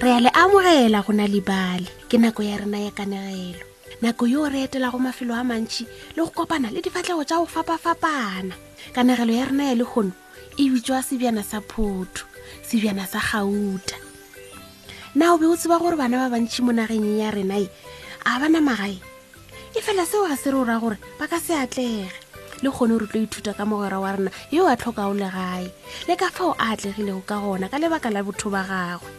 re ya le amogela go na libale ke nako ya rena ya kanegelo nako yo re etelago mafelo a mantši le go kopana le difatlego tša go fapa-fapana kanegelo ya rena ya lehono e bitswa sebjana sa photho sebjana sa gauta na o be o tseba gore bana ba bantši mo nageng ya rena e a bana magae e fela seo ga se re o ra gore ba ka se atlege le kgone re tlo ithuta ka mogwera wa rena yo a tlhokago legae le ka fao a atlegilego ka gona ka lebaka la botho ba gagwe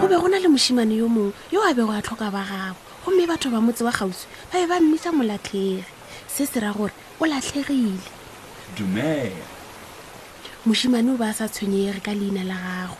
go be go na le mošimane yo mongwe yo a bego a tlhoka ba gagwe gomme batho ba motse wa kgauswi ba be ba mmisa molatlhege se se ra gore o latlhegile dumela mošimane o ba a sa tshwenyege ka leina la gagwe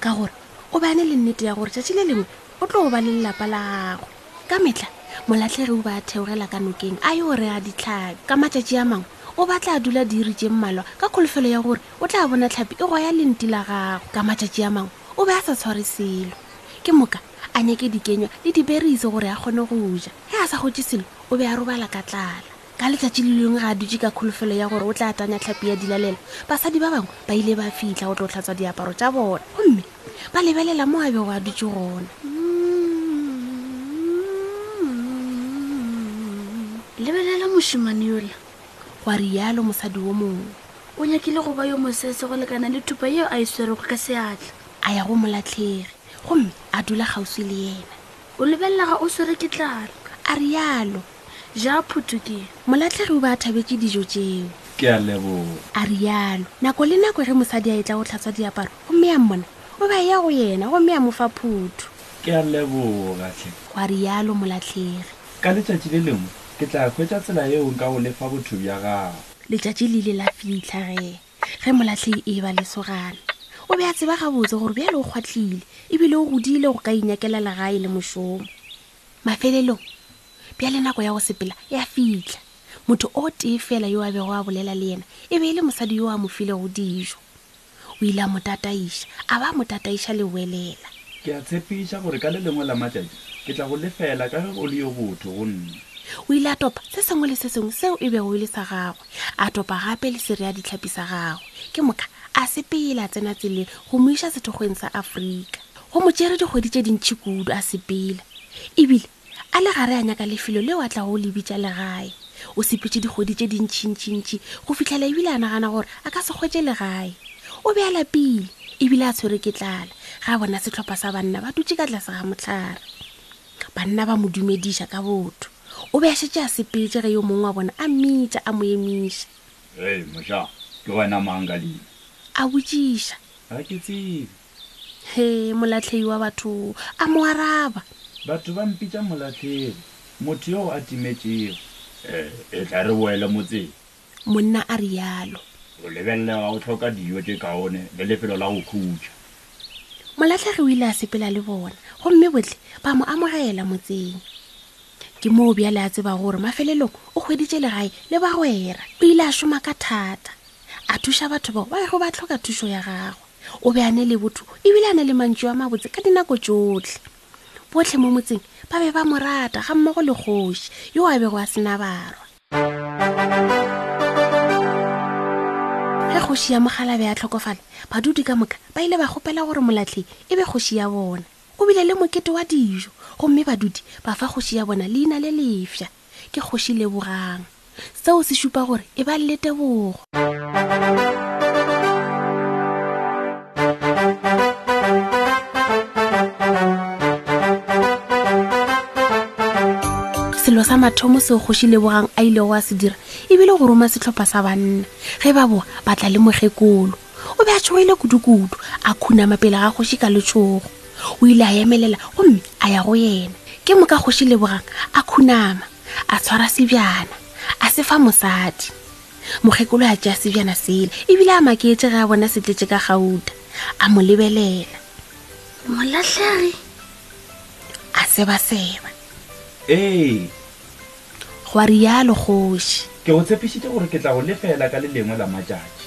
ka gore o bane le nnete ya gore tšatši le lengwe o tlo ba le lelapa la gagwe ka metla molatlhegi o ba a theogela ka nokeng a yo re a ditlhabi ka matšatši a mangwe o batla a dula diiri tše mmalwa ka kholofelo ya gore o tla bona tlhapi e goya lenti la gago ka matšatši a mangwe o be a sa tshware selo ke moka a nyake dikenywa le diberise gore a kgone go ja ge a sa gotše selo o be a robala ka tlala Ka letšatši le lengwe ga a dutše ka kholofelo ya gore o tla tanya tlhapi ya dilalela, basadi ba bangwe ba ile ba fihla go tlo hlatswa diaparo tša bona gomme ba lebelela mo a bego a dutše gona. Lebelela mošemane yola, gwa rialo mosadi wo mongwe. O nyakile go ba yo mosese go lekana le thupa yeo a e swerego ka seatla. A ya go molatlhege gomme a dula kgauswi le yena. O lebelela ga o swere ke tlala. A rialo Ja, Phutuki. Molatlhegi o be a thabetše dijo tšeo. Ke a leboga. A realo. Nako le nako ge mosadi a etla go hlatswa diaparo gomme a mmona, o be a eya go yena gomme a mo fa phuthu. Ke a leboga, hle. Gwa realo molatlhegi. Ka letšatši le lengwe ke tla hwetša tsela yeo nka go lefa botho bja gago. Letšatši le ile la fihla ge, ge molatlhegi eba lesogana. O be a tseba gabotse gore bjale o kgwahlile e bile o godile go ka inyakela legae le mošomo. Mafelelong, bjale nako ya go sepela ya fihla. Motho o tee fela yo a bego a bolela le yena e be e le mosadi yo a mo filego dijo. O ile a mo tataiša, a ba a mo tataiša le boelela. Ke a tshepiša gore ka le lengwe la matšatši ke tla go lefela ka ge o le yo botho go nna. O ile a topa se sengwe le se sengwe seo e bego e le sa gagwe, a topa gape le sereaditlhapi sa gagwe. Ke moka a sepela a tsena tseleng go mo iša sethokgweng sa Afrika. Go mo tšere dikgwedi tše dintši kudu a sepela. Ebile a le gare a nyaka lefelo leo a tlago o le bitša legae. O sepetše dikgwedi tše dintšintšintši go fihlela ebile a nagana gore a ka se hwetše legae. O be a lapile ebile a tshwerwe ke tlala ge a bona sehlopha sa banna ba dutše ka tlase ga mohlare. Banna ba mo dumediša ka botho. O be a šetše a sepetše ge yo mongwe wa bona a mmitša a mo emiša. Hei, moša, ke wena mang ka leina? A botšiša. Ga ke tsebe. He, molahlegi wa batho a mo araba. Batho ba mpitša molahlegi, motho yo a timetšego. E, e tla re boele motseng. Monna a realo. O lebelega o hloka dijo tše kaone le lefelo la go khutša. Molahlegi o ile a sepela le bona, gomme bohle ba mo amogela motseng. Ke moo bjale a tsebago gore mafelelong o hweditše legae le bagwera. O ile a šoma ka thata, a thuša batho bao ba bego ba hloka thušo ya gagwe. o be a ne le botho ebile a ne le mantšu a mabotse ka dinako tšotlhe botlhe mo motseng ba be ba mo rata ga mmogo le kgoši yo a bego a sena barwa ge kgoši ya mogalabe a tlhokofala badudi ka moka ba ile ba kgopela gore molatlheng e be kgoši ya bona o bile le mokete wa dijo gomme badudi ba fa kgoši ya bona leina le lefša Ke Kgoši Lebogang. Seo se šupa gore e ba le tebogo. selo sa mathomo seo kgoši lebogang a ilego a se dira ebile go roma setlhopha sa banna ge ba boa ba tla le mokgekolo o be a tshogile kudu-kudu a khunama pele ga kgoši ka letshogo o ile a emelela gomme a ya go yena ke moka kgoši lebogang a khunama a tshwara sebjana a se fa mosadi mokgekolo a tšea sebjana sele ebile a maketse ge a bona se tletše ka gauta a mo lebelela molatlhegi a sebaseba ee go a rialo kgoši ke go tshepišitše gore ke tla go lefela ka le lengwe la matšatši